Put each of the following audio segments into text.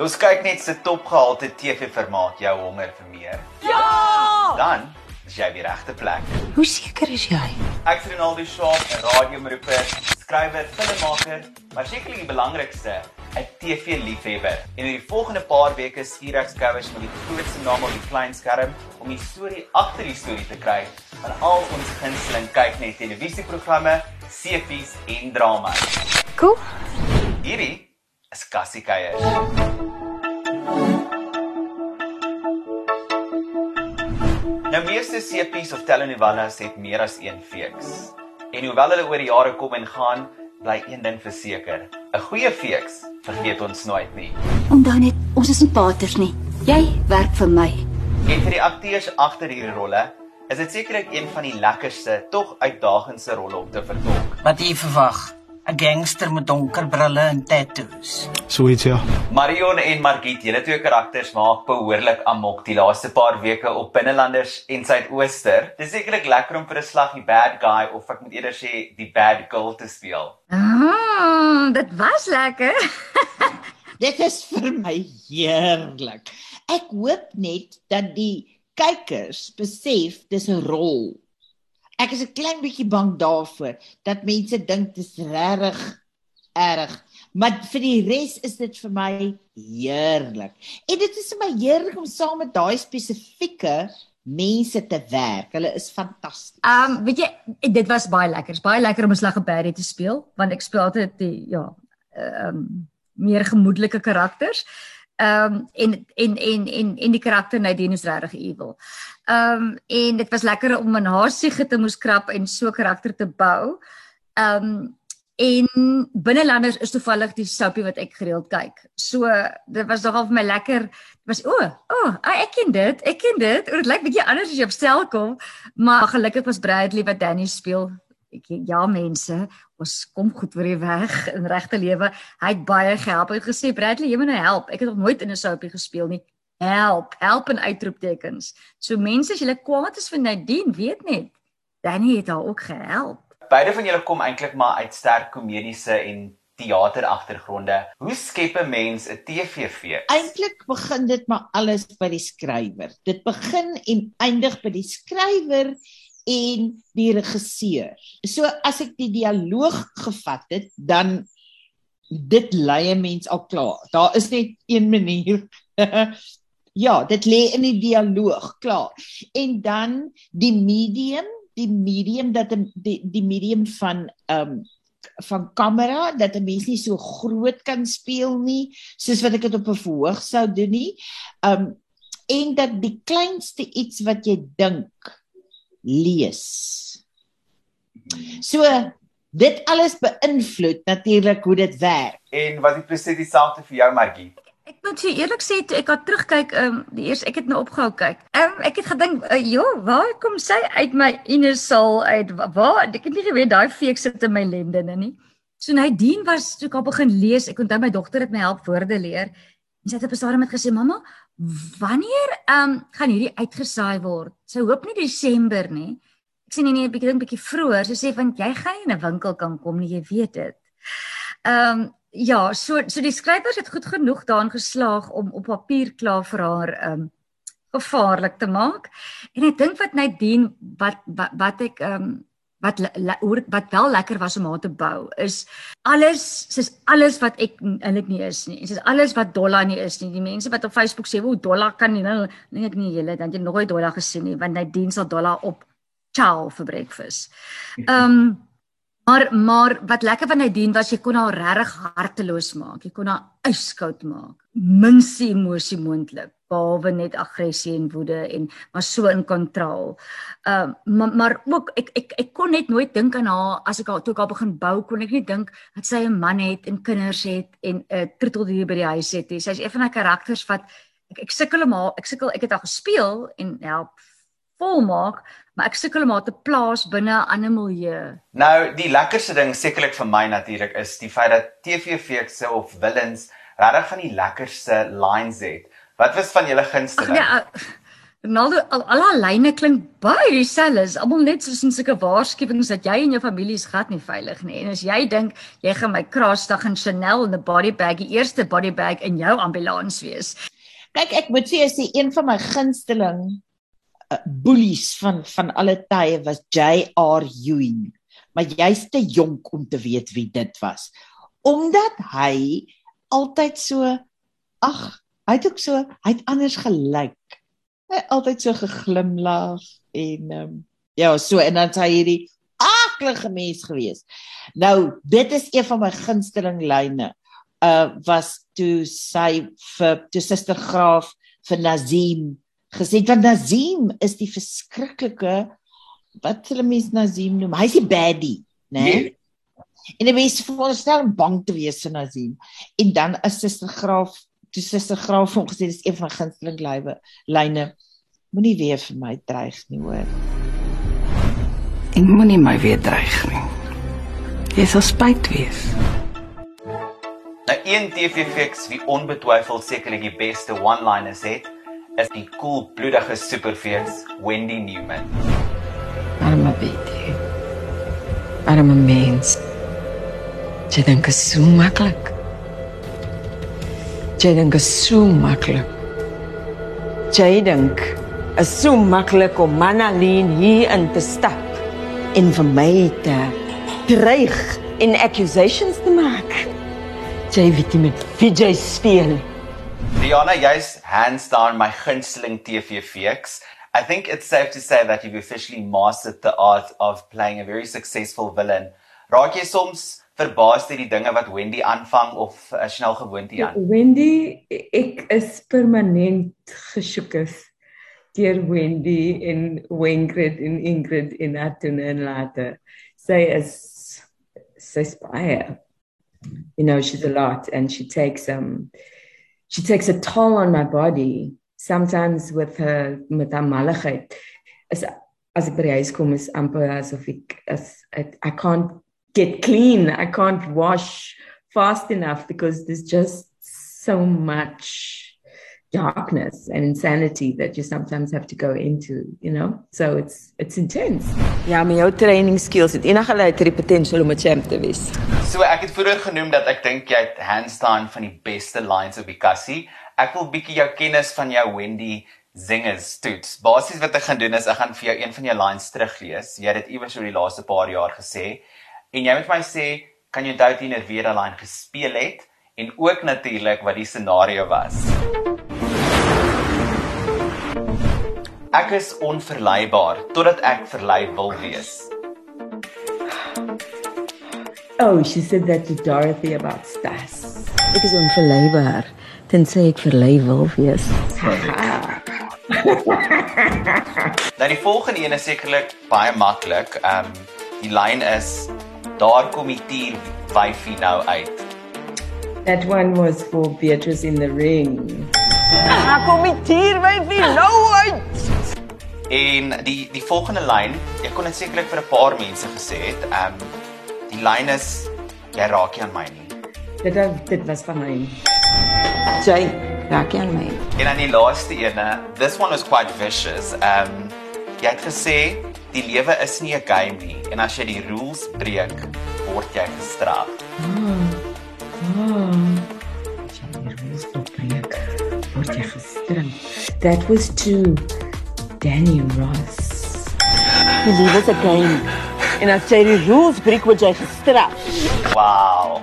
Ons kyk net se topgehalte TV-formaat jou honger vir meer. Ja! Dan is jy by die regte plek. Hoe seker is jy? Ek is Ronaldo Shaw, 'n radioomroeper, skrywer, filmmaker, maar sekerlik die belangrikste, 'n TV-liefhebber. En in die volgende paar weke skuur ek skouers met die grootste name op die klein skerm om die storie agter die storie te kry van al ons gunsteling kyk net televisieprogramme, seepies en drama. Cool. Hierdie is Cassie Keiers. Meeste seepies of telenovelas het meer as een feeks. En hoewel hulle oor die jare kom en gaan, bly een ding verseker. 'n Goeie feeks vergeet ons nooit nie. Onthou net, ons is nie paters nie. Jy werk vir my. En vir die akteurs agter hierdie rolle, is dit sekerlik een van die lekkerste, tog uitdagendste rolle om te vertolk. Wat jy verwag? 'n Gangster met donker brille en tattoos. Sweet ja. Marion en Margit, julle twee karakters maak behoorlik amok die laaste paar weke op Binnelanders en Suidooster. Dis sekerlik lekker om vir 'n slag die bad guy of ek moet eerder sê die bad girl te speel. Ah, dit was lekker. Dit is vir my heerlik. Ek hoop net dat die kykers besef dis 'n rol. Ek is 'n klein bietjie bang daarvoor dat mense dink dit is regtig erg. Maar vir die res is dit vir my heerlik. En dit is my heerlik om saam met daai spesifieke mense te werk. Hulle is fantasties. Um weet jy, dit was baie lekker. Baie lekker om 'n slag op Barry te speel want ek speel altyd die ja, um meer gemoedelike karakters. Ehm um, en en en en en die karakter Nadine is regtig evil. Ehm um, en dit was lekker om in haar siege te moes krap en so karakter te bou. Ehm um, en binnelanders is toevallig die soapie wat ek gereeld kyk. So dit was nogal vir my lekker. Dit was o, oh, o, oh, ek ken dit. Ek ken dit. Dit lyk bietjie anders as jy op stel kom, maar gelukkig was Bradley wat Danny speel. Ek ja mense, ons kom goed oor die weg in regte lewe. Hy het baie gehelp. Hy het gesê Bradley, jy moet nou help. Ek het nog nooit in 'n soapie gespeel nie. Help, help en uitroeptekens. So mense as julle kwaad is vir Nadine, weet net, Danny het haar ook gehelp. Beide van julle kom eintlik maar uit sterk komediese en teater agtergronde. Hoe skep 'n mens 'n TV-fees? Eintlik begin dit maar alles by die skrywer. Dit begin en eindig by die skrywer en die regisseur. So as ek die dialoog gevat het, dan dit lei 'n mens al klaar. Daar is net een manier. ja, dit lê in die dialoog, klaar. En dan die medium, die medium dat die die medium van ehm um, van kamera dat 'n mens nie so groot kan speel nie soos wat ek dit op 'n verhoog sou doen nie. Um en dat die kleinste iets wat jy dink lees. So dit alles beïnvloed natuurlik hoe dit werk. En wat is presies dieselfde vir jou Margie? Ek moet vir eerlik sê toe ek het terugkyk, ehm um, die eers ek het nou opgehou kyk. Ehm um, ek het gedink, uh, "Jo, waar kom sy uit my inesal uit? Waar ek het nie geweet daai feek sit in my lendene nie." So Nadine was toe ek al begin lees, ek onthou my dogter het my help woorde leer. En sy het op 'n stadium met gesê, "Mamma, wanneer ehm um, gaan hierdie uitgesaai word? Sy hoop nie Desember nie." Ek sê nee nee, ek dink bietjie vroeër. Sy sê want jy gaan in 'n winkel kan kom, nie, jy weet dit. Ehm um, ja, so so die skrywers het goed genoeg daarin geslaag om op papier klaar vir haar ehm um, gevaarlik te maak. En ek dink wat Nadine wat wat, wat ek ehm um, wat wat wel lekker was om haar te bou is alles soos alles wat ek eintlik nie is nie. Soos alles wat Dolla nie is nie. Die mense wat op Facebook sê, "O, Dolla kan nie nou nee ek nie julle dan jy nooit Dolla gesien nie, want Nadine sal Dolla op chow vir breakfast." Ehm um, maar maar wat lekker van Nadine was jy kon haar regtig harteloos maak. Jy kon haar yskoud maak. Minste emosie moontlik behalwe net aggressie en woede en maar so in kontrol. Ehm uh, maar, maar ook ek ek ek kon net nooit dink aan haar as ek haar toe ek haar begin bou kon ek nie dink dat sy 'n man het en kinders het en 'n uh, troeteldier by die huis het nie. Sy's een van daai karakters wat ek ek sukkel om haar ek sukkel ek het haar gespeel en help volmaak maar ek sukkel om haar te plaas binne 'n ander milieu. Nou die lekkerste ding sekerlik vir my natuurlik is die feit dat TV-feekse of villains regtig van die lekkerste lines het. Wat was van julle gunsteling? Ja, Ronaldo al al haar lyne klink baie dieselfde. Is almal net soos in sulke waarskuwings dat jy en jou familie is glad nie veilig nie. En as jy dink jy gaan my kraasdag in Chanel in 'n body bag, die eerste body bag in jou ambulans wees. Kyk, ek moet sê as die een van my gunsteling boelies van van alle tye was J.R. Ewing. Maar jy's te jonk om te weet wie dit was. Omdat hy altyd so ag, hy het ook so, hy het anders gelyk hy altyd so geglimlag en ehm um, ja, so en dan sy hierdie aklige mens gewees. Nou, dit is een van my gunsteling lyne. Uh was toe sy vir toe suster Graaf vir Nazim gesê want Nazim is die verskriklike wat hulle mens Nazim noem. Hy's die baddie, né? Nee? En die mens voorstel om bang te wees vir Nazim. En dan is suster Graaf toe suster Graaf hom gesê dis een van gunsteling lywe lyne. Moenie weer vir my dreig nie, hoor. En moenie my weer dreig nie. Jy sal spyt wees. Nou een TV-fix wie onbetwyfeld sekerlik die beste one-liners het, is die cool bloedige superfees Wendy Newman. Arme Betty. Arme mens. Jy dink is so maklik. Jy dink is so maklik. Jy dink is so maklik om Manaleen hier in te stap en vir my te dreig en accusations te maak. Jy weet nie met wie jy speel. Diana, yes, hands down my gunsteling TV-fix. I think it's safe to say that you've officially mastered the art of playing a very successful villain. Raak jy soms verbaas deur die dinge wat Wendy aanvang of uh, snel gewoonte aan? Wendy, ek is permanent gesjoekes deur Wendy en Wingrid en Ingrid en Atun en later. Sy is sy's baie. You know, she's a lot and she takes um she takes a toll on my body sometimes with her met haar malligheid. As as ek by die huis kom is amper asof ek as I can't get clean. I can't wash fast enough because there's just so much darkness and insanity that you sometimes have to go into, you know? So it's it's intense. Ja, my jou training skills het enige leier die potensiaal om 'n champ te wees. So ek het vroeër genoem dat ek dink jy het hands down van die beste lines op die kassie. Ek wil bietjie jou kennis van jou Wendy singers toets. Basies wat ek gaan doen is ek gaan vir jou een van jou lines teruglees. Jy het dit iewers oor die laaste paar jaar gesê en jy moet my sê kan jy onthou teen weer daai line gespeel het en ook natuurlik wat die scenario was. Ek is onverleibaar totdat ek verlei wil wees. Oh, she said that to Dorothy about Stas. Ek is onverleibaar tensy ek verlei wil wees. Nou die volgende een is sekerlik baie maklik. Ehm um, die lyn is daar kom die tier wyfie nou uit. That one was for Beatrice in the ring. Ek kom hier by wie nou uit. En die die volgende lyn, ek kon dit sekerlik vir 'n paar mense gesê het. Ehm um, die lyn is jy raak nie aan my nie. Dit dit was van my. Jy raak aan my. En dan die laaste ene, this one was quite vicious. Ehm um, jy het gesê die lewe is nie 'n game nie en as jy die rules breek, word jy gestraf. Ah. Ah. As jy die rules breek, word jy gestraf. That was too Danny Ross. Die lewe is 'n game. En as jy die rules breek, word jy gestraf. Wow.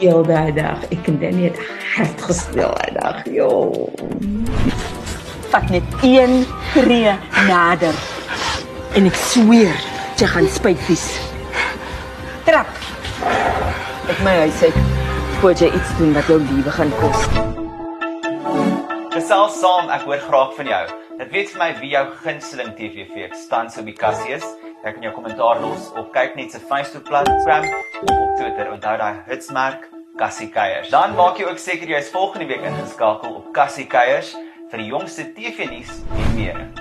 Heel daai dag, ek en Danny het hard gespeel daai dag. Jo. Vat net een tree nader. En ek sweer, jy gaan spyt wees. Trap. Ek my huis uit. Voor jy iets doen wat jou lewe gaan kos. Gesels saam, ek hoor graag van jou. Dit weet vir my wie jou gunsteling TV-feeks tans op die kassie is. Jy kan jou kommentaar los op kyk net se Facebook-bladsy of op Twitter. Onthou daai hitsmerk Kassie Kuiers. Dan maak jy ook seker jy is volgende week ingeskakel op Kassie Kuiers vir die jongste TV-nuus en meer.